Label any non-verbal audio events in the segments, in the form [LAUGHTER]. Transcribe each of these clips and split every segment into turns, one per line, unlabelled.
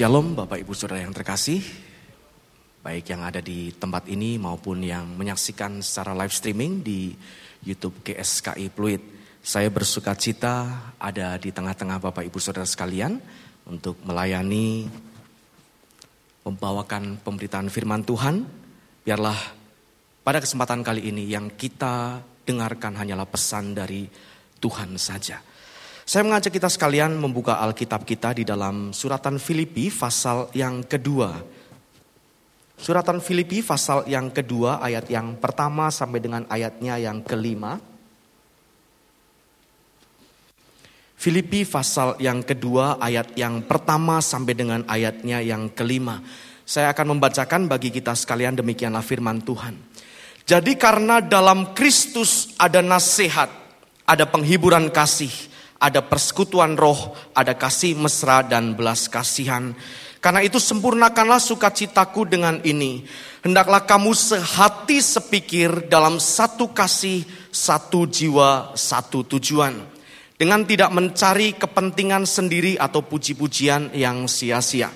Shalom Bapak Ibu Saudara yang terkasih. Baik yang ada di tempat ini maupun yang menyaksikan secara live streaming di Youtube GSKI Pluit. Saya bersuka cita ada di tengah-tengah Bapak Ibu Saudara sekalian Untuk melayani Membawakan pemberitaan firman Tuhan. Biarlah pada kesempatan kali ini yang kita dengarkan hanyalah pesan dari Tuhan saja saya mengajak kita sekalian membuka Alkitab kita di dalam suratan Filipi pasal yang kedua. Suratan Filipi pasal yang kedua ayat yang pertama sampai dengan ayatnya yang kelima. Filipi pasal yang kedua ayat yang pertama sampai dengan ayatnya yang kelima. Saya akan membacakan bagi kita sekalian demikianlah firman Tuhan. Jadi karena dalam Kristus ada nasihat, ada penghiburan kasih, ada persekutuan roh, ada kasih mesra dan belas kasihan. Karena itu sempurnakanlah sukacitaku dengan ini. Hendaklah kamu sehati sepikir dalam satu kasih, satu jiwa, satu tujuan. Dengan tidak mencari kepentingan sendiri atau puji-pujian yang sia-sia.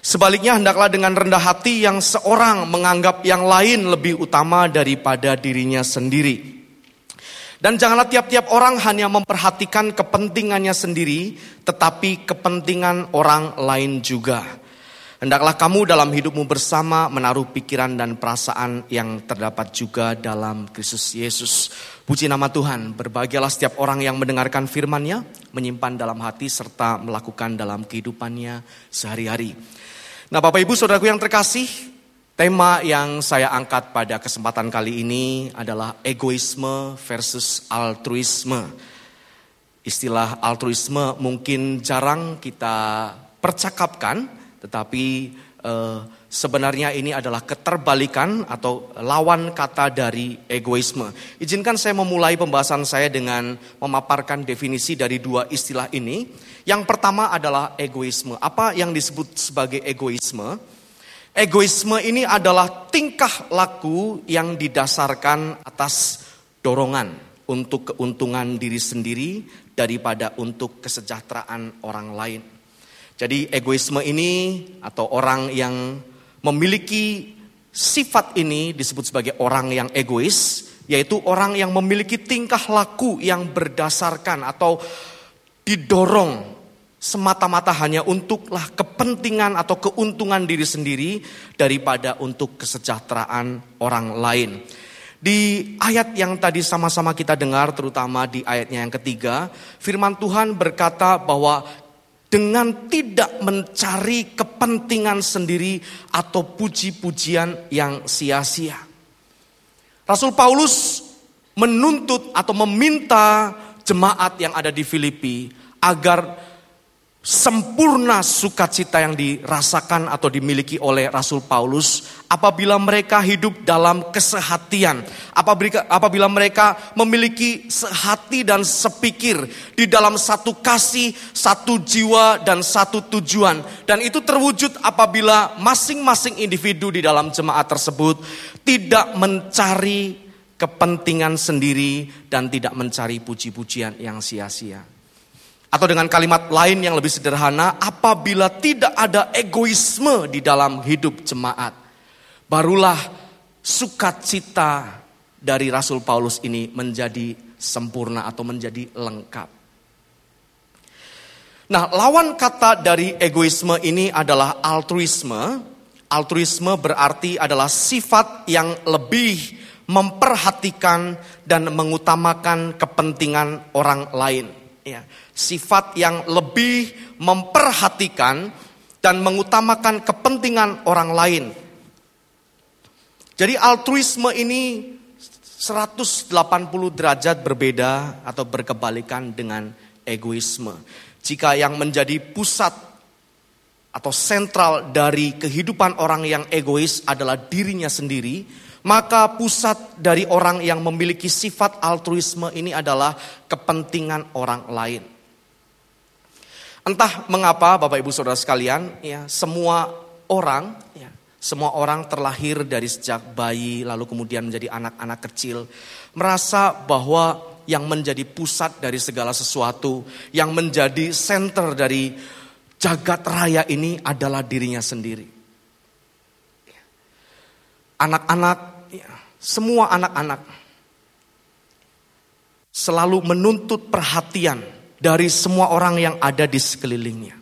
Sebaliknya hendaklah dengan rendah hati yang seorang menganggap yang lain lebih utama daripada dirinya sendiri dan janganlah tiap-tiap orang hanya memperhatikan kepentingannya sendiri, tetapi kepentingan orang lain juga. Hendaklah kamu dalam hidupmu bersama menaruh pikiran dan perasaan yang terdapat juga dalam Kristus Yesus. Puji nama Tuhan, berbahagialah setiap orang yang mendengarkan firman-Nya, menyimpan dalam hati serta melakukan dalam kehidupannya sehari-hari. Nah Bapak Ibu Saudaraku yang terkasih, Tema yang saya angkat pada kesempatan kali ini adalah egoisme versus altruisme. Istilah altruisme mungkin jarang kita percakapkan, tetapi eh, sebenarnya ini adalah keterbalikan atau lawan kata dari egoisme. Izinkan saya memulai pembahasan saya dengan memaparkan definisi dari dua istilah ini. Yang pertama adalah egoisme. Apa yang disebut sebagai egoisme? Egoisme ini adalah tingkah laku yang didasarkan atas dorongan untuk keuntungan diri sendiri daripada untuk kesejahteraan orang lain. Jadi egoisme ini atau orang yang memiliki sifat ini disebut sebagai orang yang egois, yaitu orang yang memiliki tingkah laku yang berdasarkan atau didorong semata-mata hanya untuklah kepentingan atau keuntungan diri sendiri daripada untuk kesejahteraan orang lain. Di ayat yang tadi sama-sama kita dengar, terutama di ayatnya yang ketiga, firman Tuhan berkata bahwa dengan tidak mencari kepentingan sendiri atau puji-pujian yang sia-sia. Rasul Paulus menuntut atau meminta jemaat yang ada di Filipi agar sempurna sukacita yang dirasakan atau dimiliki oleh Rasul Paulus apabila mereka hidup dalam kesehatian, apabila, mereka memiliki sehati dan sepikir di dalam satu kasih, satu jiwa dan satu tujuan. Dan itu terwujud apabila masing-masing individu di dalam jemaat tersebut tidak mencari kepentingan sendiri dan tidak mencari puji-pujian yang sia-sia. Atau dengan kalimat lain yang lebih sederhana, apabila tidak ada egoisme di dalam hidup jemaat, barulah sukacita dari Rasul Paulus ini menjadi sempurna atau menjadi lengkap. Nah, lawan kata dari egoisme ini adalah altruisme. Altruisme berarti adalah sifat yang lebih memperhatikan dan mengutamakan kepentingan orang lain. Ya, sifat yang lebih memperhatikan dan mengutamakan kepentingan orang lain. Jadi altruisme ini 180 derajat berbeda atau berkebalikan dengan egoisme. Jika yang menjadi pusat atau sentral dari kehidupan orang yang egois adalah dirinya sendiri, maka pusat dari orang yang memiliki sifat altruisme ini adalah kepentingan orang lain. Entah mengapa Bapak Ibu Saudara sekalian, ya semua orang, ya semua orang terlahir dari sejak bayi lalu kemudian menjadi anak-anak kecil merasa bahwa yang menjadi pusat dari segala sesuatu, yang menjadi center dari Jagat raya ini adalah dirinya sendiri. Anak-anak, semua anak-anak selalu menuntut perhatian dari semua orang yang ada di sekelilingnya.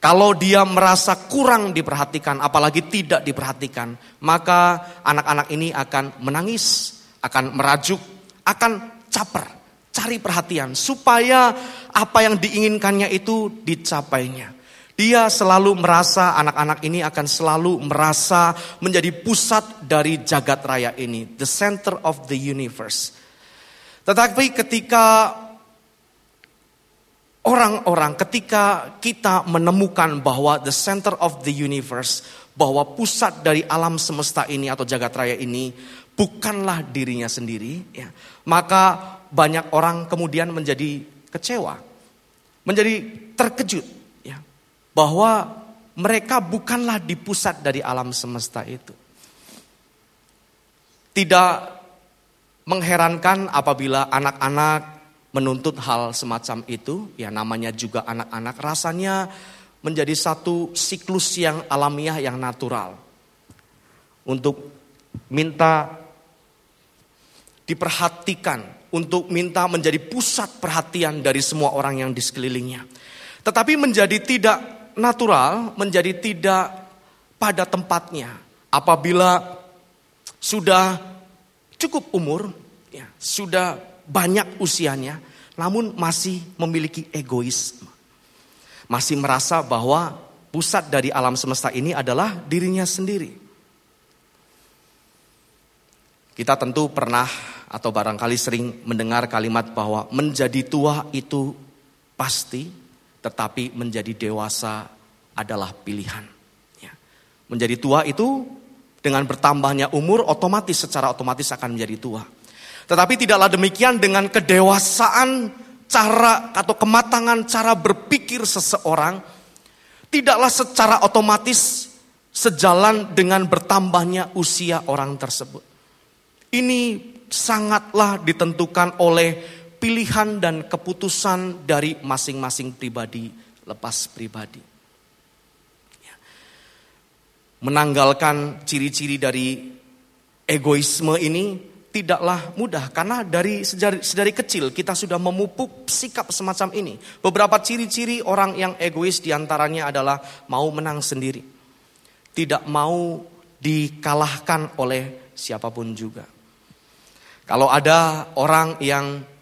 Kalau dia merasa kurang diperhatikan, apalagi tidak diperhatikan, maka anak-anak ini akan menangis, akan merajuk, akan caper, cari perhatian supaya apa yang diinginkannya itu dicapainya. Dia selalu merasa anak-anak ini akan selalu merasa menjadi pusat dari jagat raya ini, the center of the universe. Tetapi ketika orang-orang, ketika kita menemukan bahwa the center of the universe, bahwa pusat dari alam semesta ini atau jagat raya ini bukanlah dirinya sendiri, ya, maka banyak orang kemudian menjadi kecewa, menjadi terkejut bahwa mereka bukanlah di pusat dari alam semesta itu. Tidak mengherankan apabila anak-anak menuntut hal semacam itu, ya namanya juga anak-anak, rasanya menjadi satu siklus yang alamiah yang natural. Untuk minta diperhatikan, untuk minta menjadi pusat perhatian dari semua orang yang di sekelilingnya. Tetapi menjadi tidak natural menjadi tidak pada tempatnya apabila sudah cukup umur, ya, sudah banyak usianya, namun masih memiliki egoisme. Masih merasa bahwa pusat dari alam semesta ini adalah dirinya sendiri. Kita tentu pernah atau barangkali sering mendengar kalimat bahwa menjadi tua itu pasti tetapi menjadi dewasa adalah pilihan. Ya. Menjadi tua itu dengan bertambahnya umur otomatis secara otomatis akan menjadi tua. Tetapi tidaklah demikian dengan kedewasaan cara atau kematangan cara berpikir seseorang tidaklah secara otomatis sejalan dengan bertambahnya usia orang tersebut. Ini sangatlah ditentukan oleh pilihan dan keputusan dari masing-masing pribadi lepas pribadi. Ya. Menanggalkan ciri-ciri dari egoisme ini tidaklah mudah karena dari sedari, sedari kecil kita sudah memupuk sikap semacam ini. Beberapa ciri-ciri orang yang egois di antaranya adalah mau menang sendiri, tidak mau dikalahkan oleh siapa pun juga. Kalau ada orang yang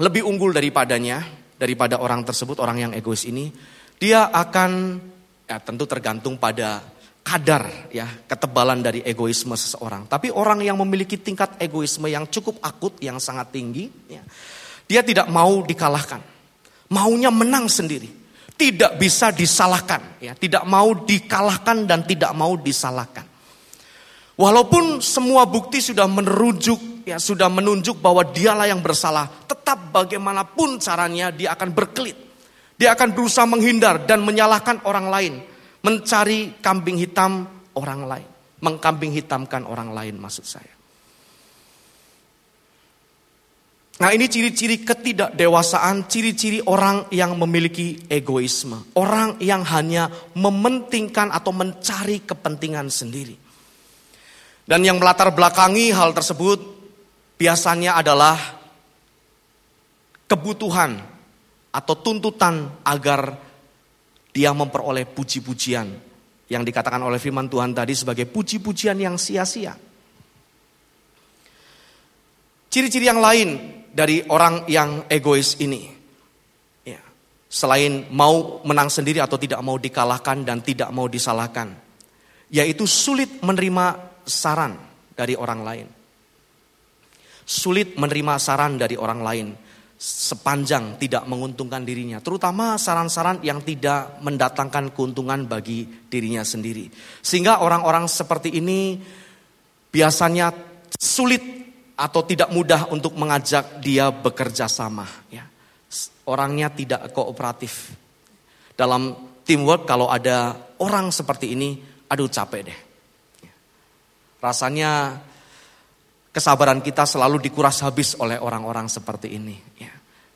lebih unggul daripadanya, daripada orang tersebut, orang yang egois ini, dia akan ya tentu tergantung pada kadar ya ketebalan dari egoisme seseorang. Tapi orang yang memiliki tingkat egoisme yang cukup akut, yang sangat tinggi, ya, dia tidak mau dikalahkan, maunya menang sendiri, tidak bisa disalahkan, ya, tidak mau dikalahkan dan tidak mau disalahkan. Walaupun semua bukti sudah merujuk, ya sudah menunjuk bahwa dialah yang bersalah, tetap bagaimanapun caranya dia akan berkelit. Dia akan berusaha menghindar dan menyalahkan orang lain, mencari kambing hitam orang lain, mengkambing hitamkan orang lain maksud saya. Nah ini ciri-ciri ketidakdewasaan, ciri-ciri orang yang memiliki egoisme. Orang yang hanya mementingkan atau mencari kepentingan sendiri. Dan yang melatar belakangi hal tersebut biasanya adalah kebutuhan atau tuntutan agar dia memperoleh puji-pujian yang dikatakan oleh firman Tuhan tadi sebagai puji-pujian yang sia-sia. Ciri-ciri yang lain dari orang yang egois ini, ya, selain mau menang sendiri atau tidak mau dikalahkan dan tidak mau disalahkan, yaitu sulit menerima saran dari orang lain. Sulit menerima saran dari orang lain sepanjang tidak menguntungkan dirinya, terutama saran-saran yang tidak mendatangkan keuntungan bagi dirinya sendiri. Sehingga orang-orang seperti ini biasanya sulit atau tidak mudah untuk mengajak dia bekerja sama. Ya. Orangnya tidak kooperatif. Dalam teamwork kalau ada orang seperti ini, aduh capek deh. Rasanya kesabaran kita selalu dikuras habis oleh orang-orang seperti ini. Ya.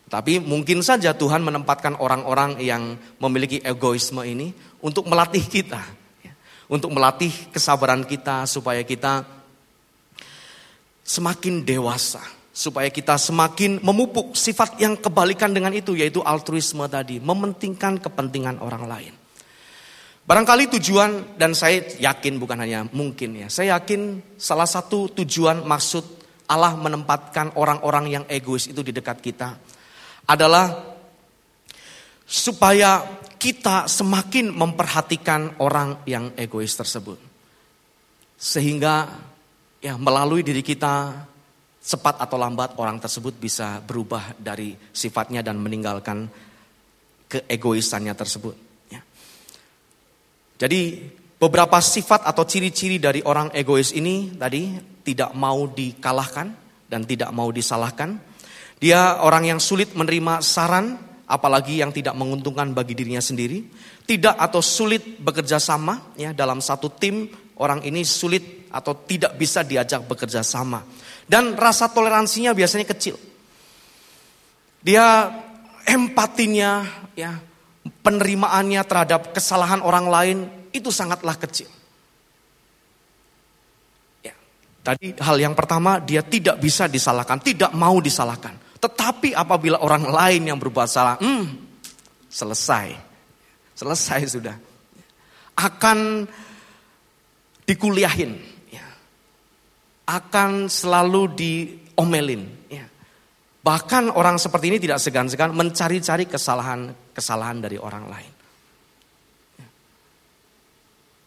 Tapi mungkin saja Tuhan menempatkan orang-orang yang memiliki egoisme ini untuk melatih kita. Ya. Untuk melatih kesabaran kita supaya kita semakin dewasa. Supaya kita semakin memupuk sifat yang kebalikan dengan itu yaitu altruisme tadi. Mementingkan kepentingan orang lain. Barangkali tujuan dan saya yakin bukan hanya mungkin ya. Saya yakin salah satu tujuan maksud Allah menempatkan orang-orang yang egois itu di dekat kita adalah supaya kita semakin memperhatikan orang yang egois tersebut. Sehingga ya melalui diri kita cepat atau lambat orang tersebut bisa berubah dari sifatnya dan meninggalkan keegoisannya tersebut. Jadi beberapa sifat atau ciri-ciri dari orang egois ini tadi tidak mau dikalahkan dan tidak mau disalahkan. Dia orang yang sulit menerima saran, apalagi yang tidak menguntungkan bagi dirinya sendiri. Tidak atau sulit bekerja sama ya dalam satu tim orang ini sulit atau tidak bisa diajak bekerja sama. Dan rasa toleransinya biasanya kecil. Dia empatinya ya penerimaannya terhadap kesalahan orang lain itu sangatlah kecil. Ya. Tadi hal yang pertama dia tidak bisa disalahkan, tidak mau disalahkan. Tetapi apabila orang lain yang berbuat salah, hmm, selesai. Selesai sudah. Akan dikuliahin. Ya. Akan selalu diomelin. Ya. Bahkan orang seperti ini tidak segan-segan mencari-cari kesalahan-kesalahan dari orang lain.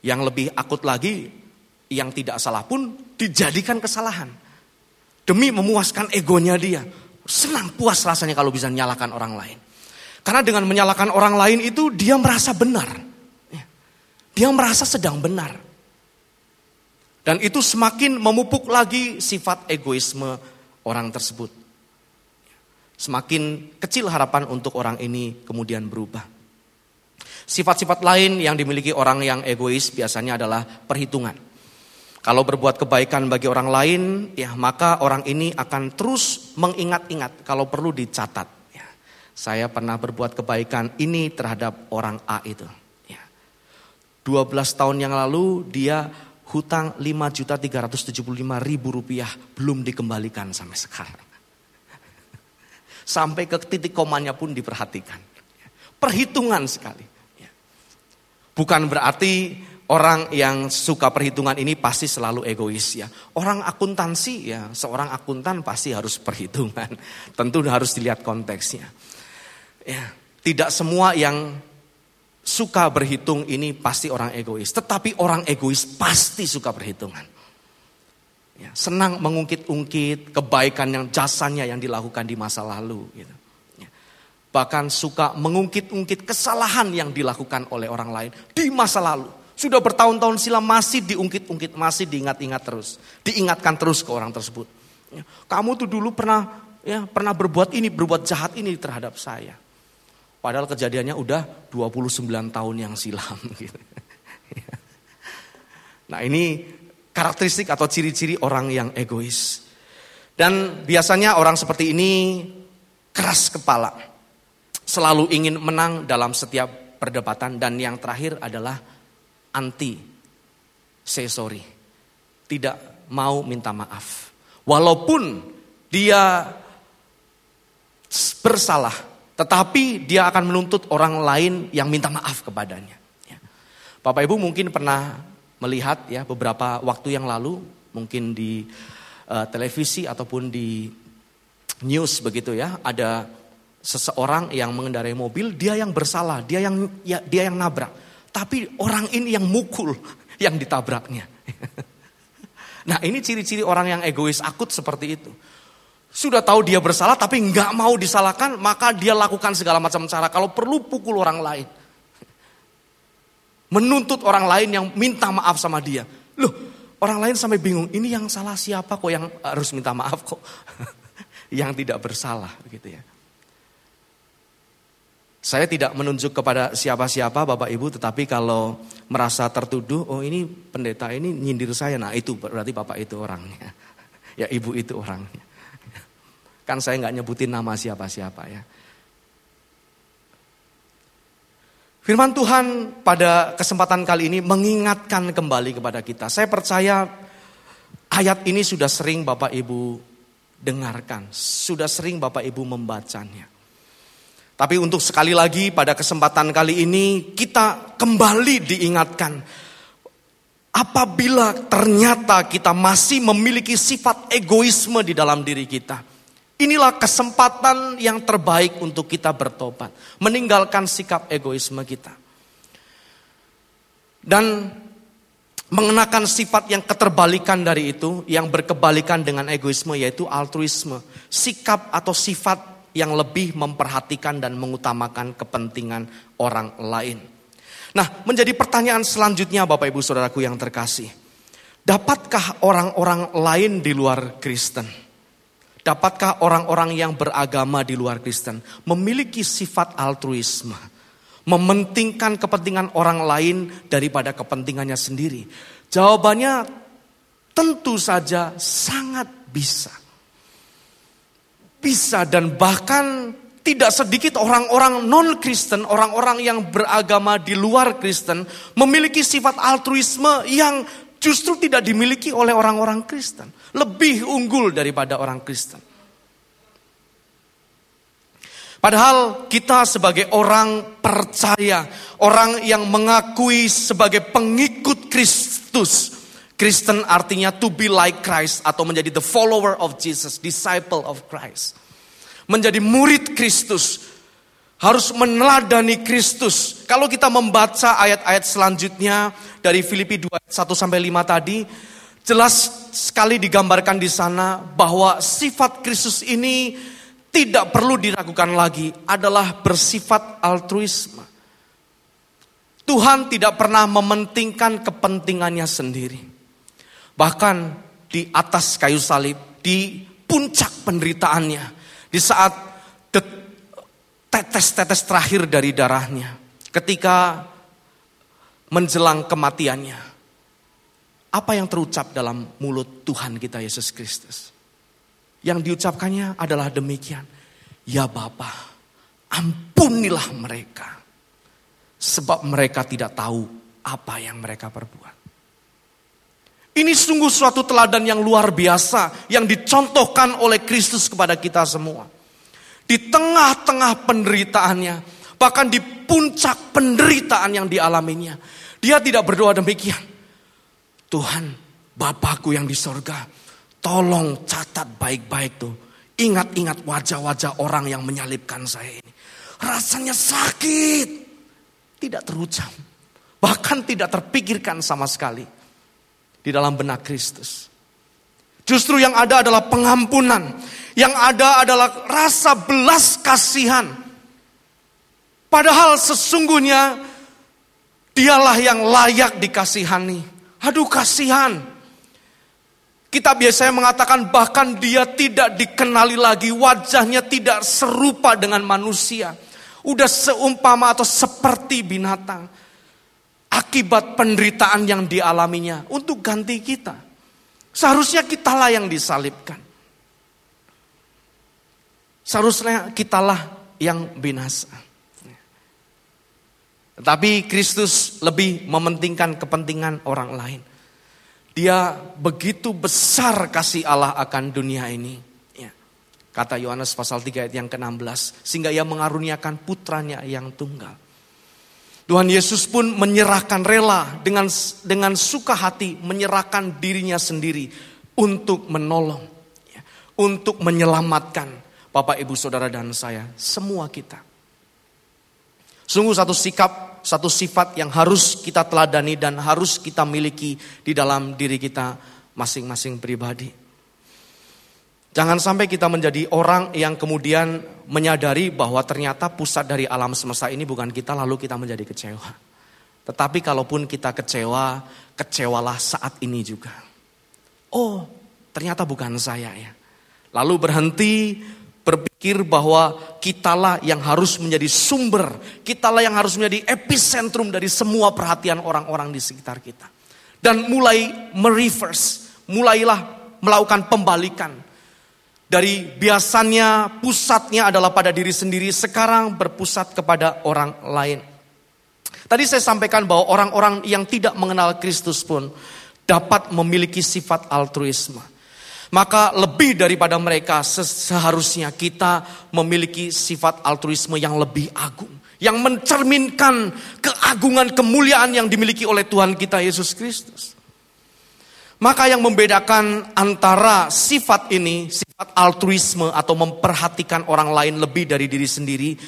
Yang lebih akut lagi, yang tidak salah pun dijadikan kesalahan. Demi memuaskan egonya dia. Senang puas rasanya kalau bisa menyalahkan orang lain. Karena dengan menyalahkan orang lain itu dia merasa benar. Dia merasa sedang benar. Dan itu semakin memupuk lagi sifat egoisme orang tersebut. Semakin kecil harapan untuk orang ini kemudian berubah. Sifat-sifat lain yang dimiliki orang yang egois biasanya adalah perhitungan. Kalau berbuat kebaikan bagi orang lain, ya maka orang ini akan terus mengingat-ingat kalau perlu dicatat. Ya, saya pernah berbuat kebaikan ini terhadap orang A itu. Ya. 12 tahun yang lalu dia hutang 5 juta 375 ribu rupiah belum dikembalikan sampai sekarang. Sampai ke titik komanya pun diperhatikan. Perhitungan sekali. Bukan berarti orang yang suka perhitungan ini pasti selalu egois ya. Orang akuntansi ya, seorang akuntan pasti harus perhitungan. [LAUGHS] Tentu harus dilihat konteksnya. Ya, tidak semua yang suka berhitung ini pasti orang egois, tetapi orang egois pasti suka perhitungan. Ya, senang mengungkit-ungkit kebaikan yang jasanya yang dilakukan di masa lalu. Gitu bahkan suka mengungkit-ungkit kesalahan yang dilakukan oleh orang lain di masa lalu. Sudah bertahun-tahun silam masih diungkit-ungkit, masih diingat-ingat terus, diingatkan terus ke orang tersebut. Ya, kamu tuh dulu pernah ya pernah berbuat ini, berbuat jahat ini terhadap saya. Padahal kejadiannya udah 29 tahun yang silam [LAUGHS] gitu. Nah, ini karakteristik atau ciri-ciri orang yang egois. Dan biasanya orang seperti ini keras kepala selalu ingin menang dalam setiap perdebatan dan yang terakhir adalah anti say sorry. Tidak mau minta maaf. Walaupun dia bersalah, tetapi dia akan menuntut orang lain yang minta maaf kepadanya. Ya. Bapak Ibu mungkin pernah melihat ya beberapa waktu yang lalu, mungkin di uh, televisi ataupun di news begitu ya, ada seseorang yang mengendarai mobil, dia yang bersalah, dia yang ya, dia yang nabrak. Tapi orang ini yang mukul [LAUGHS] yang ditabraknya. [LAUGHS] nah ini ciri-ciri orang yang egois akut seperti itu. Sudah tahu dia bersalah tapi nggak mau disalahkan, maka dia lakukan segala macam cara. Kalau perlu pukul orang lain. Menuntut orang lain yang minta maaf sama dia. Loh, orang lain sampai bingung, ini yang salah siapa kok yang harus minta maaf kok? [LAUGHS] yang tidak bersalah begitu ya. Saya tidak menunjuk kepada siapa-siapa Bapak Ibu, tetapi kalau merasa tertuduh, oh ini pendeta ini nyindir saya, nah itu berarti Bapak itu orangnya. [LAUGHS] Ya Ibu itu orangnya. Kan saya nggak nyebutin nama siapa-siapa ya. Firman Tuhan pada kesempatan kali ini mengingatkan kembali kepada kita. Saya percaya ayat ini sudah sering Bapak Ibu dengarkan, sudah sering Bapak Ibu membacanya. Tapi untuk sekali lagi pada kesempatan kali ini kita kembali diingatkan apabila ternyata kita masih memiliki sifat egoisme di dalam diri kita. Inilah kesempatan yang terbaik untuk kita bertobat, meninggalkan sikap egoisme kita. Dan mengenakan sifat yang keterbalikan dari itu, yang berkebalikan dengan egoisme yaitu altruisme, sikap atau sifat yang lebih memperhatikan dan mengutamakan kepentingan orang lain. Nah, menjadi pertanyaan selanjutnya Bapak Ibu Saudaraku yang terkasih. Dapatkah orang-orang lain di luar Kristen Dapatkah orang-orang yang beragama di luar Kristen memiliki sifat altruisme, mementingkan kepentingan orang lain daripada kepentingannya sendiri? Jawabannya tentu saja sangat bisa. Bisa dan bahkan tidak sedikit orang-orang non-Kristen, orang-orang yang beragama di luar Kristen memiliki sifat altruisme yang justru tidak dimiliki oleh orang-orang Kristen. Lebih unggul daripada orang Kristen. Padahal kita sebagai orang percaya, orang yang mengakui sebagai pengikut Kristus. Kristen artinya to be like Christ atau menjadi the follower of Jesus, disciple of Christ. Menjadi murid Kristus, harus meneladani Kristus. Kalau kita membaca ayat-ayat selanjutnya dari Filipi 2 1 sampai 5 tadi, jelas sekali digambarkan di sana bahwa sifat Kristus ini tidak perlu diragukan lagi adalah bersifat altruisme. Tuhan tidak pernah mementingkan kepentingannya sendiri. Bahkan di atas kayu salib, di puncak penderitaannya, di saat tetes-tetes terakhir dari darahnya ketika menjelang kematiannya. Apa yang terucap dalam mulut Tuhan kita Yesus Kristus? Yang diucapkannya adalah demikian. Ya Bapa, ampunilah mereka. Sebab mereka tidak tahu apa yang mereka perbuat. Ini sungguh suatu teladan yang luar biasa yang dicontohkan oleh Kristus kepada kita semua di tengah-tengah penderitaannya, bahkan di puncak penderitaan yang dialaminya, dia tidak berdoa demikian. Tuhan, Bapakku yang di sorga, tolong catat baik-baik tuh. Ingat-ingat wajah-wajah orang yang menyalibkan saya ini. Rasanya sakit. Tidak terucap. Bahkan tidak terpikirkan sama sekali. Di dalam benak Kristus. Justru yang ada adalah pengampunan. Yang ada adalah rasa belas kasihan. Padahal sesungguhnya dialah yang layak dikasihani. Aduh kasihan. Kita biasanya mengatakan bahkan dia tidak dikenali lagi. Wajahnya tidak serupa dengan manusia. Udah seumpama atau seperti binatang. Akibat penderitaan yang dialaminya untuk ganti kita. Seharusnya kitalah yang disalibkan. Seharusnya kitalah yang binasa. Tetapi Kristus lebih mementingkan kepentingan orang lain. Dia begitu besar kasih Allah akan dunia ini. Ya. Kata Yohanes pasal 3 ayat yang ke-16. Sehingga ia mengaruniakan putranya yang tunggal. Tuhan Yesus pun menyerahkan rela dengan dengan suka hati menyerahkan dirinya sendiri untuk menolong, ya, untuk menyelamatkan Bapak Ibu Saudara dan saya, semua kita. Sungguh satu sikap, satu sifat yang harus kita teladani dan harus kita miliki di dalam diri kita masing-masing pribadi. Jangan sampai kita menjadi orang yang kemudian menyadari bahwa ternyata pusat dari alam semesta ini bukan kita lalu kita menjadi kecewa. Tetapi kalaupun kita kecewa, kecewalah saat ini juga. Oh, ternyata bukan saya ya. Lalu berhenti berpikir bahwa kitalah yang harus menjadi sumber, kitalah yang harus menjadi epicentrum dari semua perhatian orang-orang di sekitar kita. Dan mulai mereverse, mulailah melakukan pembalikan Dari biasanya pusatnya adalah pada diri sendiri, sekarang berpusat kepada orang lain. Tadi saya sampaikan bahwa orang-orang yang tidak mengenal Kristus pun dapat memiliki sifat altruisme. Maka lebih daripada mereka seharusnya kita memiliki sifat altruisme yang lebih agung. Yang mencerminkan keagungan kemuliaan yang dimiliki oleh Tuhan kita Yesus Kristus. Maka yang membedakan antara sifat ini, sifat altruisme atau memperhatikan orang lain lebih dari diri sendiri,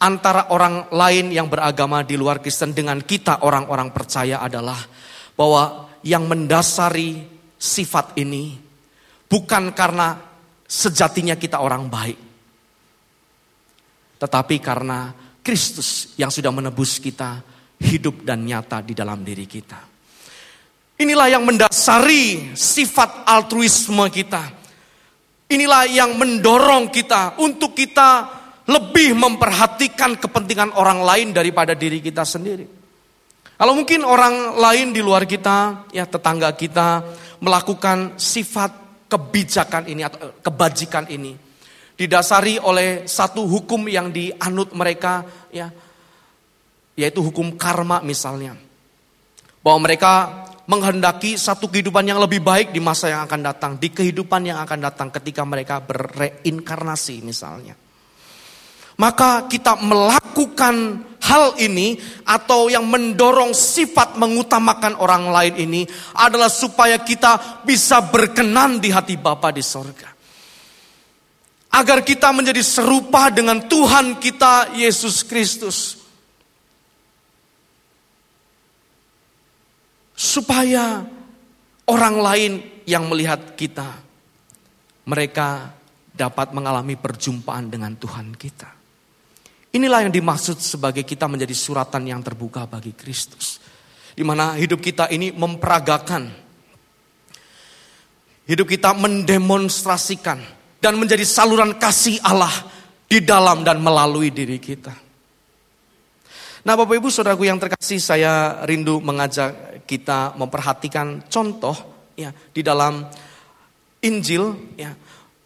antara orang lain yang beragama di luar Kristen dengan kita orang-orang percaya adalah bahwa yang mendasari sifat ini bukan karena sejatinya kita orang baik, tetapi karena Kristus yang sudah menebus kita hidup dan nyata di dalam diri kita. Inilah yang mendasari sifat altruisme kita. Inilah yang mendorong kita untuk kita lebih memperhatikan kepentingan orang lain daripada diri kita sendiri. Kalau mungkin orang lain di luar kita, ya tetangga kita melakukan sifat kebijakan ini atau eh, kebajikan ini didasari oleh satu hukum yang dianut mereka ya yaitu hukum karma misalnya. Bahwa mereka menghendaki satu kehidupan yang lebih baik di masa yang akan datang, di kehidupan yang akan datang ketika mereka berreinkarnasi misalnya. Maka kita melakukan hal ini atau yang mendorong sifat mengutamakan orang lain ini adalah supaya kita bisa berkenan di hati Bapa di sorga. Agar kita menjadi serupa dengan Tuhan kita Yesus Kristus. supaya orang lain yang melihat kita, mereka dapat mengalami perjumpaan dengan Tuhan kita. Inilah yang dimaksud sebagai kita menjadi suratan yang terbuka bagi Kristus. Di mana hidup kita ini memperagakan. Hidup kita mendemonstrasikan dan menjadi saluran kasih Allah di dalam dan melalui diri kita. Nah Bapak Ibu Saudaraku yang terkasih saya rindu mengajak kita memperhatikan contoh ya di dalam Injil ya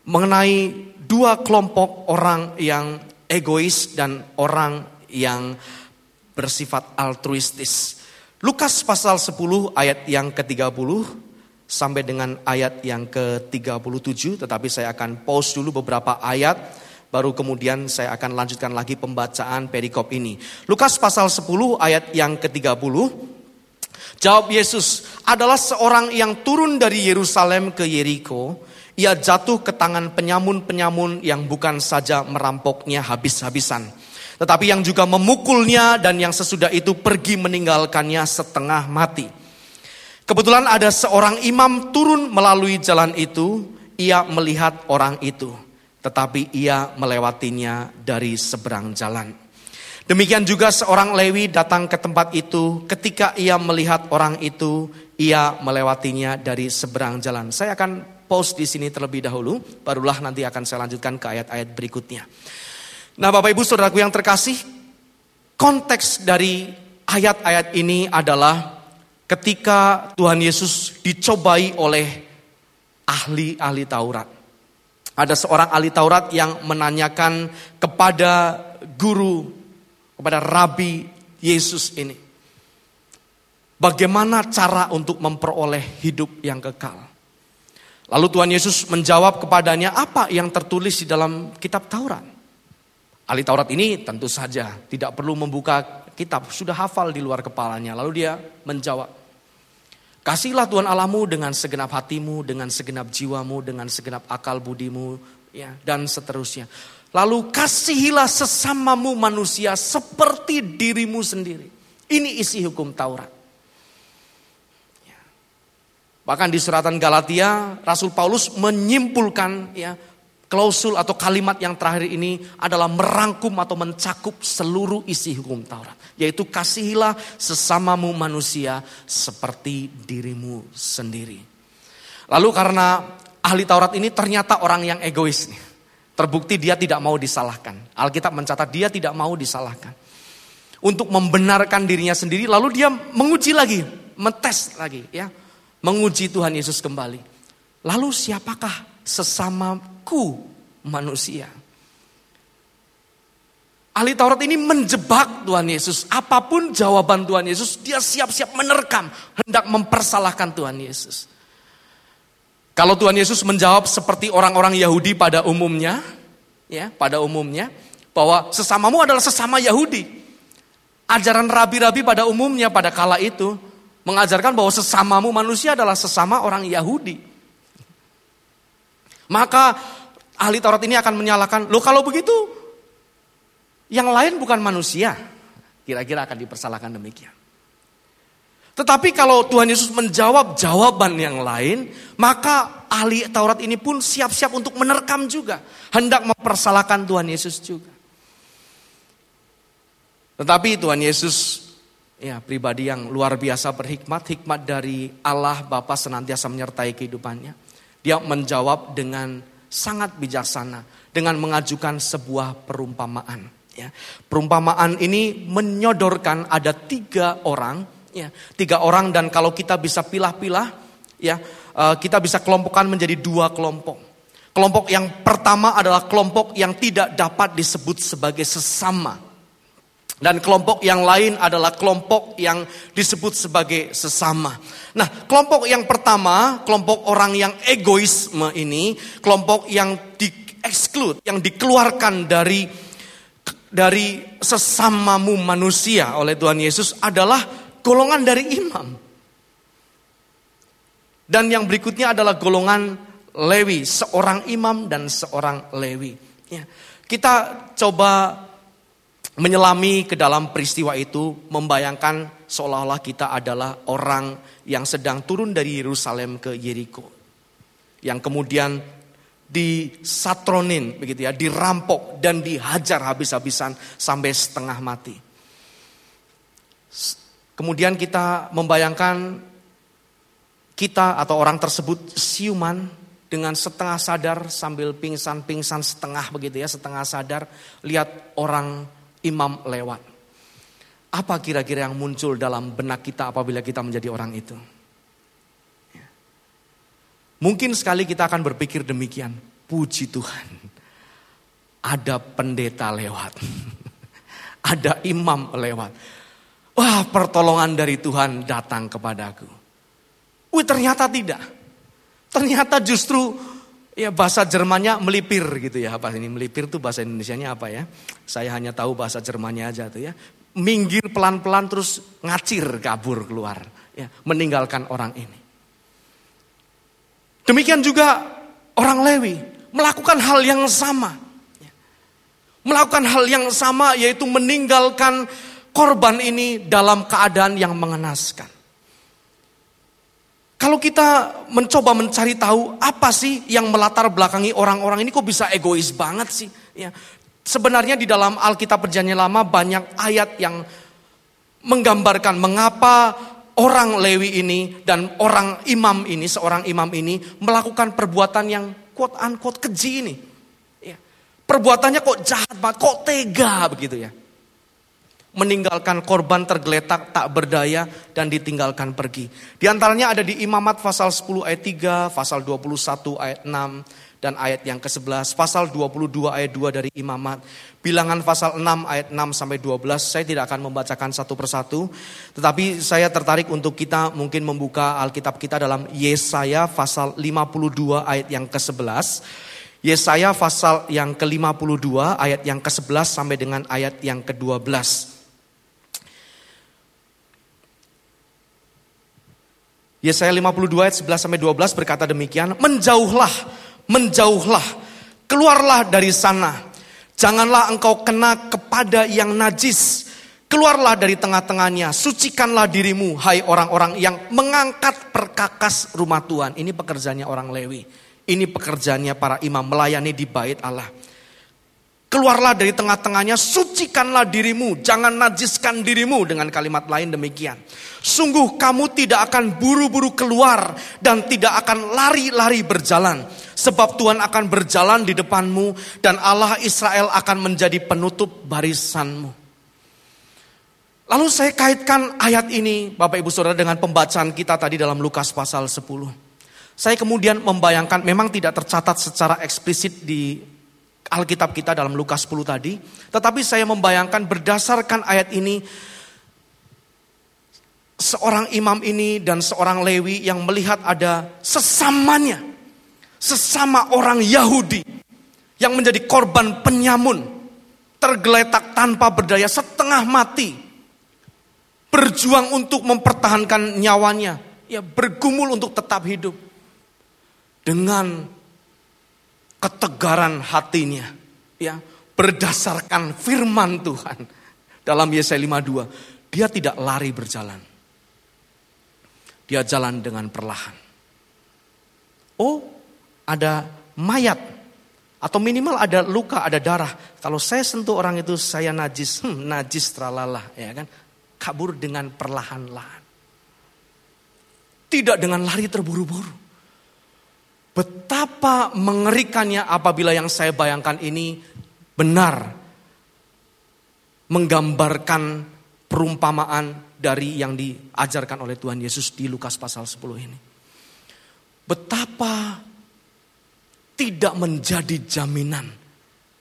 mengenai dua kelompok orang yang egois dan orang yang bersifat altruistis. Lukas pasal 10 ayat yang ke-30 sampai dengan ayat yang ke-37 tetapi saya akan pause dulu beberapa ayat baru kemudian saya akan lanjutkan lagi pembacaan perikop ini. Lukas pasal 10 ayat yang ke-30 Jawab Yesus, adalah seorang yang turun dari Yerusalem ke Yeriko. Ia jatuh ke tangan penyamun-penyamun yang bukan saja merampoknya habis-habisan. Tetapi yang juga memukulnya dan yang sesudah itu pergi meninggalkannya setengah mati. Kebetulan ada seorang imam turun melalui jalan itu. Ia melihat orang itu. Tetapi ia melewatinya dari seberang jalan. Demikian juga seorang Lewi datang ke tempat itu. Ketika ia melihat orang itu, ia melewatinya dari seberang jalan. Saya akan pause di sini terlebih dahulu, barulah nanti akan saya lanjutkan ke ayat-ayat berikutnya. Nah, Bapak Ibu Saudaraku yang terkasih, konteks dari ayat-ayat ini adalah ketika Tuhan Yesus dicobai oleh ahli-ahli Taurat. Ada seorang ahli Taurat yang menanyakan kepada guru kepada Rabi Yesus ini. Bagaimana cara untuk memperoleh hidup yang kekal? Lalu Tuhan Yesus menjawab kepadanya apa yang tertulis di dalam kitab Taurat. Ahli Taurat ini tentu saja tidak perlu membuka kitab, sudah hafal di luar kepalanya. Lalu dia menjawab, Kasihlah Tuhan Allahmu dengan segenap hatimu, dengan segenap jiwamu, dengan segenap akal budimu, ya, dan seterusnya. Lalu kasihilah sesamamu manusia seperti dirimu sendiri. Ini isi hukum Taurat. Bahkan di suratan Galatia, Rasul Paulus menyimpulkan ya klausul atau kalimat yang terakhir ini adalah merangkum atau mencakup seluruh isi hukum Taurat. Yaitu kasihilah sesamamu manusia seperti dirimu sendiri. Lalu karena ahli Taurat ini ternyata orang yang egois. Terbukti dia tidak mau disalahkan. Alkitab mencatat dia tidak mau disalahkan. Untuk membenarkan dirinya sendiri lalu dia menguji lagi, metes lagi ya. Menguji Tuhan Yesus kembali. Lalu siapakah sesamaku manusia. Ahli Taurat ini menjebak Tuhan Yesus. Apa pun jawaban Tuhan Yesus, dia siap-siap menerkam, hendak mempersalahkan Tuhan Yesus. Kalau Tuhan Yesus menjawab seperti orang-orang Yahudi pada umumnya, ya, pada umumnya bahwa sesamamu adalah sesama Yahudi. Ajaran rabi-rabi pada umumnya pada kala itu mengajarkan bahwa sesamamu manusia adalah sesama orang Yahudi. Maka ahli Taurat ini akan menyalahkan, "Loh kalau begitu yang lain bukan manusia. Kira-kira akan dipersalahkan demikian. Tetapi kalau Tuhan Yesus menjawab jawaban yang lain, maka ahli Taurat ini pun siap-siap untuk menerkam juga. Hendak mempersalahkan Tuhan Yesus juga. Tetapi Tuhan Yesus ya pribadi yang luar biasa berhikmat, hikmat dari Allah Bapa senantiasa menyertai kehidupannya. Dia menjawab dengan sangat bijaksana dengan mengajukan sebuah perumpamaan. Ya, perumpamaan ini menyodorkan ada tiga orang, ya, tiga orang dan kalau kita bisa pilah-pilah, ya, uh, kita bisa kelompokkan menjadi dua kelompok. Kelompok yang pertama adalah kelompok yang tidak dapat disebut sebagai sesama. Dan kelompok yang lain adalah kelompok yang disebut sebagai sesama. Nah, kelompok yang pertama, kelompok orang yang egoisme ini, kelompok yang di exclude, yang dikeluarkan dari dari sesamamu manusia oleh Tuhan Yesus adalah golongan dari imam. Dan yang berikutnya adalah golongan Lewi, seorang imam dan seorang Lewi. Ya. Kita coba menyelami ke dalam peristiwa itu, membayangkan seolah-olah kita adalah orang yang sedang turun dari Yerusalem ke Yeriko. Yang kemudian disatronin begitu ya, dirampok dan dihajar habis-habisan sampai setengah mati. Kemudian kita membayangkan kita atau orang tersebut siuman dengan setengah sadar sambil pingsan-pingsan setengah begitu ya, setengah sadar lihat orang imam lewat. Apa kira-kira yang muncul dalam benak kita apabila kita menjadi orang itu? Mungkin sekali kita akan berpikir demikian. Puji Tuhan. Ada pendeta lewat. [LAUGHS] Ada imam lewat. Wah pertolongan dari Tuhan datang kepadaku. Wih ternyata tidak. Ternyata justru ya bahasa Jermannya melipir gitu ya. Apa ini melipir tuh bahasa Indonesianya apa ya? Saya hanya tahu bahasa Jermannya aja tuh ya. Minggir pelan-pelan terus ngacir kabur keluar. Ya, meninggalkan orang ini. Demikian juga orang Lewi melakukan hal yang sama. Melakukan hal yang sama yaitu meninggalkan korban ini dalam keadaan yang mengenaskan. Kalau kita mencoba mencari tahu apa sih yang melatar belakangi orang-orang ini kok bisa egois banget sih? Ya, sebenarnya di dalam Alkitab Perjanjian Lama banyak ayat yang menggambarkan mengapa orang Lewi ini dan orang imam ini, seorang imam ini melakukan perbuatan yang quote unquote keji ini. Ya. Perbuatannya kok jahat banget, kok tega begitu ya. Meninggalkan korban tergeletak tak berdaya dan ditinggalkan pergi. Di antaranya ada di Imamat pasal 10 ayat 3, pasal 21 ayat 6, dan ayat yang ke-11, pasal 22 ayat 2 dari imamat, bilangan pasal 6 ayat 6 sampai 12, saya tidak akan membacakan satu persatu, tetapi saya tertarik untuk kita mungkin membuka Alkitab kita dalam Yesaya pasal 52 ayat yang ke-11. Yesaya pasal yang ke-52 ayat yang ke-11 sampai dengan ayat yang ke-12. Yesaya 52 ayat 11 sampai 12 berkata demikian, menjauhlah menjauhlah, keluarlah dari sana. Janganlah engkau kena kepada yang najis. Keluarlah dari tengah-tengahnya, sucikanlah dirimu, hai orang-orang yang mengangkat perkakas rumah Tuhan. Ini pekerjaannya orang Lewi. Ini pekerjaannya para imam melayani di bait Allah. Keluarlah dari tengah-tengahnya, sucikanlah dirimu, jangan najiskan dirimu dengan kalimat lain demikian. Sungguh kamu tidak akan buru-buru keluar dan tidak akan lari-lari berjalan. Sebab Tuhan akan berjalan di depanmu dan Allah Israel akan menjadi penutup barisanmu. Lalu saya kaitkan ayat ini Bapak Ibu Saudara dengan pembacaan kita tadi dalam Lukas pasal 10. Saya kemudian membayangkan memang tidak tercatat secara eksplisit di Alkitab kita dalam Lukas 10 tadi, tetapi saya membayangkan berdasarkan ayat ini seorang imam ini dan seorang Lewi yang melihat ada sesamanya, sesama orang Yahudi yang menjadi korban penyamun, tergeletak tanpa berdaya, setengah mati, berjuang untuk mempertahankan nyawanya, ya bergumul untuk tetap hidup. Dengan ketegaran hatinya, ya berdasarkan firman Tuhan dalam Yesaya 52, dia tidak lari berjalan dia jalan dengan perlahan. Oh, ada mayat. Atau minimal ada luka, ada darah. Kalau saya sentuh orang itu, saya najis. Hmm, najis tralala, ya kan? Kabur dengan perlahan-lahan. Tidak dengan lari terburu-buru. Betapa mengerikannya apabila yang saya bayangkan ini benar. Menggambarkan perumpamaan dari yang diajarkan oleh Tuhan Yesus di Lukas pasal 10 ini. Betapa tidak menjadi jaminan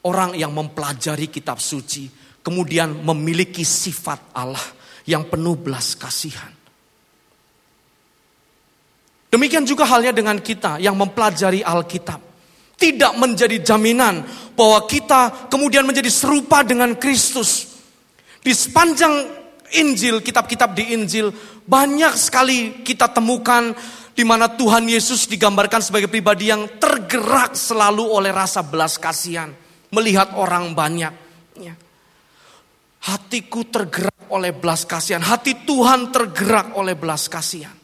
orang yang mempelajari kitab suci kemudian memiliki sifat Allah yang penuh belas kasihan. Demikian juga halnya dengan kita yang mempelajari Alkitab. Tidak menjadi jaminan bahwa kita kemudian menjadi serupa dengan Kristus. Di sepanjang Injil, kitab-kitab di Injil, banyak sekali kita temukan di mana Tuhan Yesus digambarkan sebagai pribadi yang tergerak selalu oleh rasa belas kasihan, melihat orang banyak. Ya. Hatiku tergerak oleh belas kasihan, hati Tuhan tergerak oleh belas kasihan.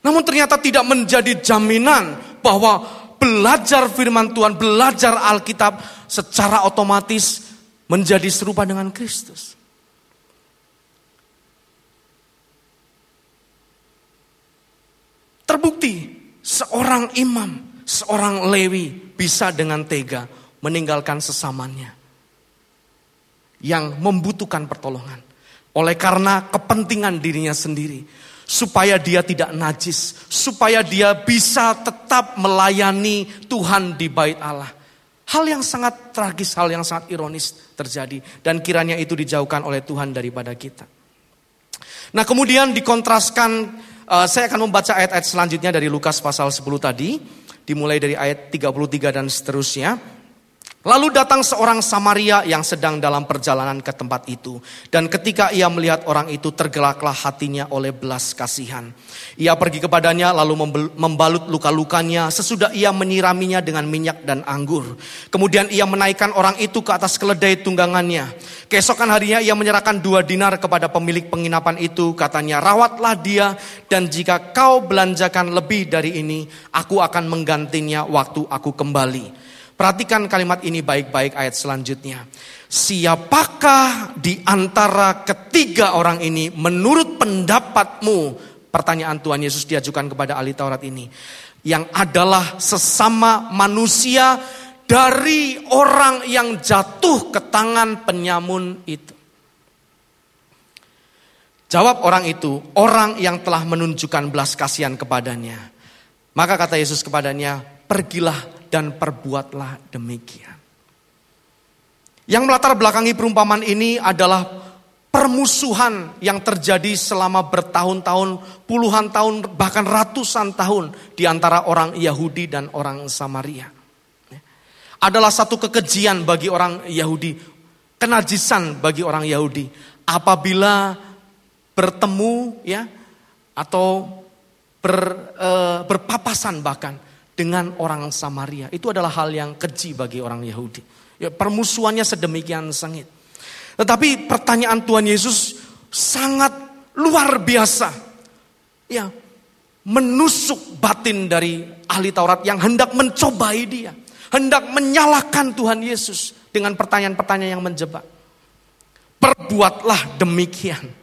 Namun ternyata tidak menjadi jaminan bahwa belajar firman Tuhan, belajar Alkitab secara otomatis menjadi serupa dengan Kristus. Terbukti seorang imam, seorang lewi bisa dengan tega meninggalkan sesamanya yang membutuhkan pertolongan. Oleh karena kepentingan dirinya sendiri. Supaya dia tidak najis. Supaya dia bisa tetap melayani Tuhan di bait Allah. Hal yang sangat tragis, hal yang sangat ironis terjadi. Dan kiranya itu dijauhkan oleh Tuhan daripada kita. Nah kemudian dikontraskan Uh, saya akan membaca ayat-ayat selanjutnya dari Lukas pasal 10 tadi, dimulai dari ayat 33 dan seterusnya. Lalu datang seorang Samaria yang sedang dalam perjalanan ke tempat itu. Dan ketika ia melihat orang itu tergelaklah hatinya oleh belas kasihan. Ia pergi kepadanya lalu membalut luka-lukanya sesudah ia menyiraminya dengan minyak dan anggur. Kemudian ia menaikkan orang itu ke atas keledai tunggangannya. Keesokan harinya ia menyerahkan dua dinar kepada pemilik penginapan itu. Katanya rawatlah dia dan jika kau belanjakan lebih dari ini aku akan menggantinya waktu aku kembali. Perhatikan kalimat ini baik-baik ayat selanjutnya. Siapakah di antara ketiga orang ini menurut pendapatmu? Pertanyaan Tuhan Yesus diajukan kepada ahli Taurat ini. Yang adalah sesama manusia dari orang yang jatuh ke tangan penyamun itu. Jawab orang itu, orang yang telah menunjukkan belas kasihan kepadanya. Maka kata Yesus kepadanya, pergilah dan perbuatlah demikian. Yang melatar belakangi perumpamaan ini adalah permusuhan yang terjadi selama bertahun-tahun, puluhan tahun, bahkan ratusan tahun di antara orang Yahudi dan orang Samaria. Adalah satu kekejian bagi orang Yahudi, kenajisan bagi orang Yahudi apabila bertemu ya atau ber, e, berpapasan bahkan dengan orang Samaria. Itu adalah hal yang keji bagi orang Yahudi. Ya, permusuhannya sedemikian sengit. Tetapi pertanyaan Tuhan Yesus sangat luar biasa. Ya, menusuk batin dari ahli Taurat yang hendak mencobai dia. Hendak menyalahkan Tuhan Yesus dengan pertanyaan-pertanyaan yang menjebak. Perbuatlah demikian.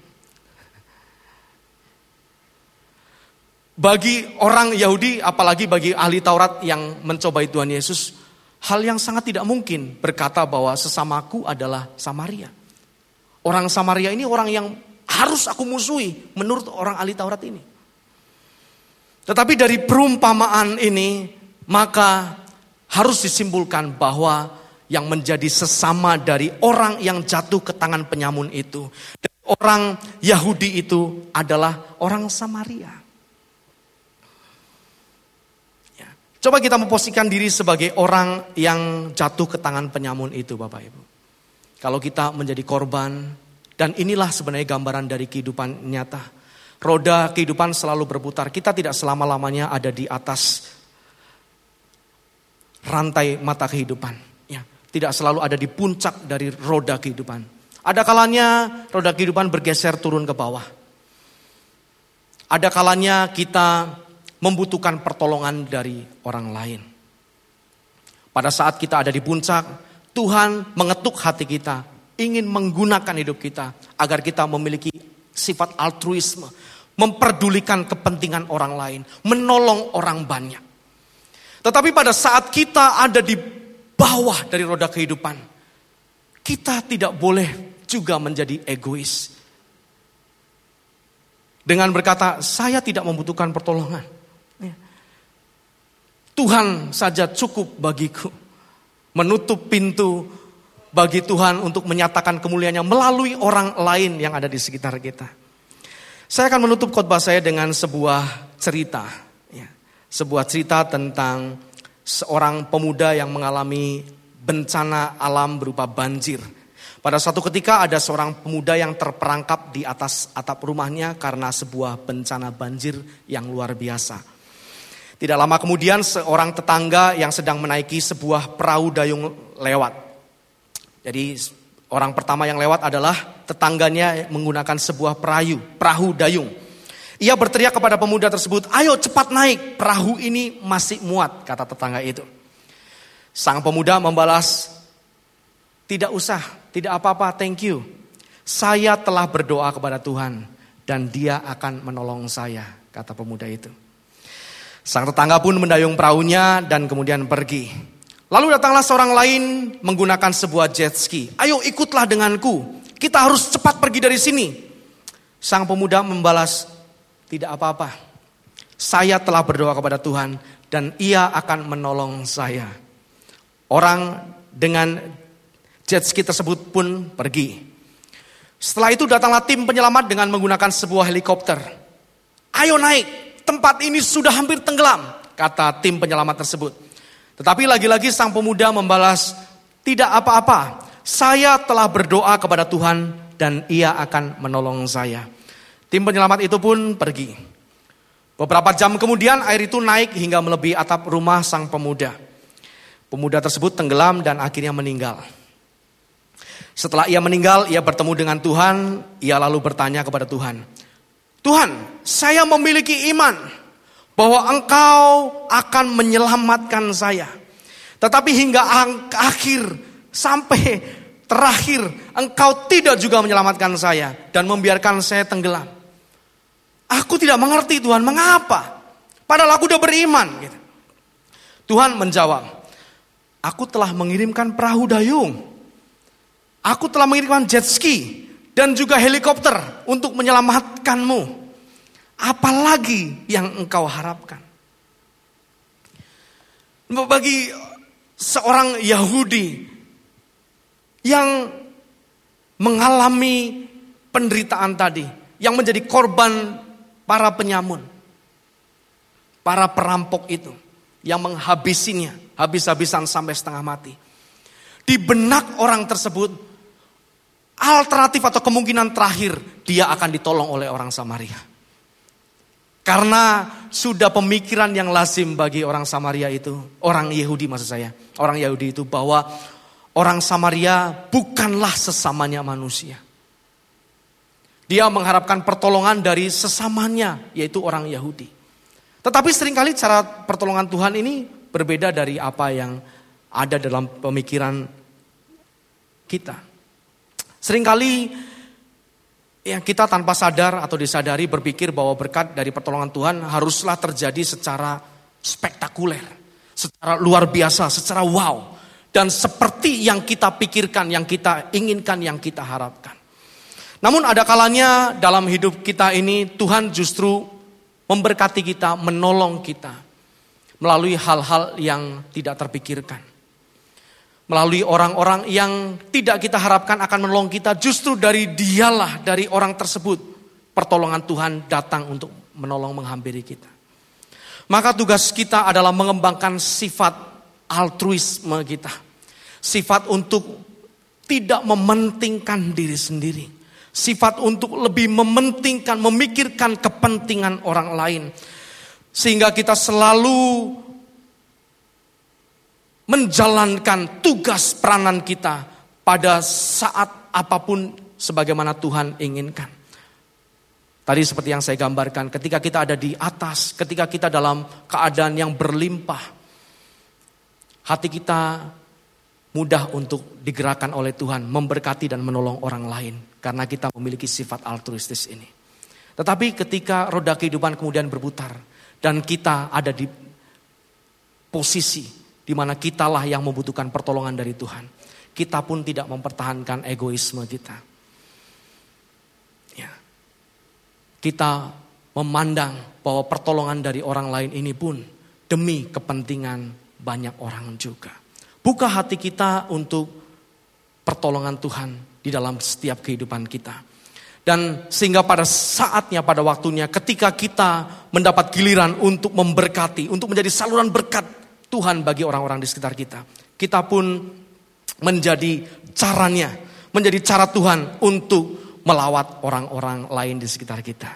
Bagi orang Yahudi, apalagi bagi ahli Taurat yang mencobai Tuhan Yesus, hal yang sangat tidak mungkin berkata bahwa sesamaku adalah Samaria. Orang Samaria ini orang yang harus aku musuhi menurut orang ahli Taurat ini. Tetapi dari perumpamaan ini maka harus disimpulkan bahwa yang menjadi sesama dari orang yang jatuh ke tangan penyamun itu. Orang Yahudi itu adalah orang Samaria. Ya. Coba kita memposisikan diri sebagai orang yang jatuh ke tangan penyamun itu Bapak Ibu. Kalau kita menjadi korban dan inilah sebenarnya gambaran dari kehidupan nyata. Roda kehidupan selalu berputar. Kita tidak selama-lamanya ada di atas rantai mata kehidupan. Ya, tidak selalu ada di puncak dari roda kehidupan. Ada kalanya roda kehidupan bergeser turun ke bawah. Ada kalanya kita membutuhkan pertolongan dari orang lain. Pada saat kita ada di puncak, Tuhan mengetuk hati kita, ingin menggunakan hidup kita agar kita memiliki sifat altruisme, memperdulikan kepentingan orang lain, menolong orang banyak. Tetapi pada saat kita ada di bawah dari roda kehidupan, kita tidak boleh juga menjadi egois. Dengan berkata, saya tidak membutuhkan pertolongan. Ya. Tuhan saja cukup bagiku. Menutup pintu bagi Tuhan untuk menyatakan kemuliaannya melalui orang lain yang ada di sekitar kita. Saya akan menutup khotbah saya dengan sebuah cerita sebuah cerita tentang seorang pemuda yang mengalami bencana alam berupa banjir. Pada suatu ketika ada seorang pemuda yang terperangkap di atas atap rumahnya karena sebuah bencana banjir yang luar biasa. Tidak lama kemudian seorang tetangga yang sedang menaiki sebuah perahu dayung lewat. Jadi orang pertama yang lewat adalah tetangganya menggunakan sebuah perahu, perahu dayung. Ia berteriak kepada pemuda tersebut, ayo cepat naik, perahu ini masih muat, kata tetangga itu. Sang pemuda membalas, tidak usah, tidak apa-apa, thank you. Saya telah berdoa kepada Tuhan dan dia akan menolong saya, kata pemuda itu. Sang tetangga pun mendayung perahunya dan kemudian pergi. Lalu datanglah seorang lain menggunakan sebuah jet ski. Ayo ikutlah denganku, kita harus cepat pergi dari sini. Sang pemuda membalas, tidak apa-apa. Saya telah berdoa kepada Tuhan dan ia akan menolong saya. Orang dengan jet ski tersebut pun pergi. Setelah itu datanglah tim penyelamat dengan menggunakan sebuah helikopter. Ayo naik, tempat ini sudah hampir tenggelam, kata tim penyelamat tersebut. Tetapi lagi-lagi sang pemuda membalas, tidak apa-apa, saya telah berdoa kepada Tuhan dan ia akan menolong saya. Tim penyelamat itu pun pergi. Beberapa jam kemudian air itu naik hingga melebihi atap rumah sang pemuda. Pemuda tersebut tenggelam dan akhirnya meninggal. Setelah ia meninggal, ia bertemu dengan Tuhan. Ia lalu bertanya kepada Tuhan, "Tuhan, saya memiliki iman bahwa Engkau akan menyelamatkan saya. Tetapi hingga akhir sampai terakhir, Engkau tidak juga menyelamatkan saya dan membiarkan saya tenggelam." Aku tidak mengerti Tuhan, mengapa? Padahal aku udah beriman. Gitu. Tuhan menjawab, aku telah mengirimkan perahu dayung. Aku telah mengirimkan jet ski dan juga helikopter untuk menyelamatkanmu. Apalagi yang engkau harapkan? Bagi seorang Yahudi yang mengalami penderitaan tadi, yang menjadi korban para penyamun, para perampok itu yang menghabisinya, habis-habisan sampai setengah mati. Di benak orang tersebut, alternatif atau kemungkinan terakhir, dia akan ditolong oleh orang Samaria. Karena sudah pemikiran yang lazim bagi orang Samaria itu, orang Yahudi maksud saya, orang Yahudi itu bahwa orang Samaria bukanlah sesamanya manusia. Dia mengharapkan pertolongan dari sesamanya, yaitu orang Yahudi. Tetapi sering kali cara pertolongan Tuhan ini berbeda dari apa yang ada dalam pemikiran kita. Seringkali yang kita tanpa sadar atau disadari berpikir bahwa berkat dari pertolongan Tuhan haruslah terjadi secara spektakuler, secara luar biasa, secara wow. Dan seperti yang kita pikirkan, yang kita inginkan, yang kita harapkan. Namun ada kalanya dalam hidup kita ini Tuhan justru memberkati kita, menolong kita melalui hal-hal yang tidak terpikirkan. Melalui orang-orang yang tidak kita harapkan akan menolong kita, justru dari dialah, dari orang tersebut, pertolongan Tuhan datang untuk menolong menghampiri kita. Maka tugas kita adalah mengembangkan sifat altruisme kita. Sifat untuk tidak mementingkan diri sendiri. Sifat untuk lebih mementingkan, memikirkan kepentingan orang lain. Sehingga kita selalu menjalankan tugas peranan kita pada saat apa pun sebagaimana Tuhan inginkan. Tadi seperti yang saya gambarkan, ketika kita ada di atas, ketika kita dalam keadaan yang berlimpah, hati kita mudah untuk digerakkan oleh Tuhan, memberkati dan menolong orang lain, karena kita memiliki sifat altruistis ini. Tetapi ketika roda kehidupan kemudian berputar, dan kita ada di posisi di mana kitalah yang membutuhkan pertolongan dari Tuhan. Kita pun tidak mempertahankan egoisme kita. Ya. Kita memandang bahwa pertolongan dari orang lain ini pun demi kepentingan banyak orang juga. Buka hati kita untuk pertolongan Tuhan di dalam setiap kehidupan kita. Dan sehingga pada saatnya, pada waktunya, ketika kita mendapat giliran untuk memberkati, untuk menjadi saluran berkat Tuhan bagi orang-orang di sekitar kita. Kita pun menjadi caranya, menjadi cara Tuhan untuk melawat orang-orang lain di sekitar kita.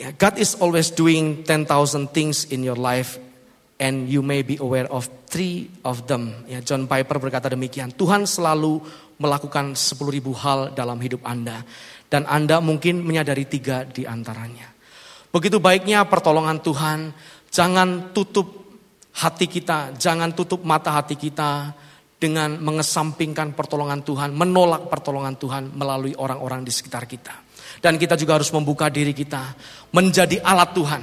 Ya, God is always doing 10,000 things in your life and you may be aware of three of them. Ya, John Piper berkata demikian. Tuhan selalu melakukan 10 ribu hal dalam hidup Anda. Dan Anda mungkin menyadari tiga di antaranya. Begitu baiknya pertolongan Tuhan, jangan tutup hati kita, jangan tutup mata hati kita dengan mengesampingkan pertolongan Tuhan, menolak pertolongan Tuhan melalui orang-orang di sekitar kita. Dan kita juga harus membuka diri kita menjadi alat Tuhan,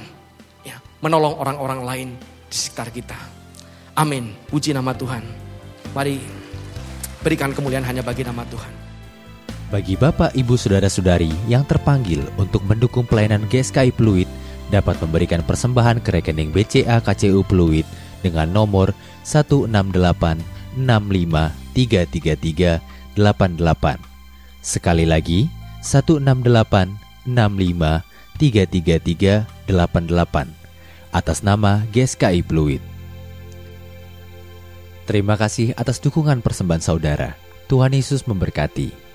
ya, menolong orang-orang lain di sekitar kita. Amin. Puji nama Tuhan. Mari berikan kemuliaan hanya bagi nama Tuhan.
Bagi Bapak, Ibu, Saudara-saudari yang terpanggil untuk mendukung pelayanan GSKI Pluit, dapat memberikan persembahan ke rekening BCA KCU Pluit dengan nomor 1686533388. Sekali lagi, 1686533388 atas nama GSKI Pluit. Terima kasih atas dukungan persembahan saudara. Tuhan Yesus memberkati.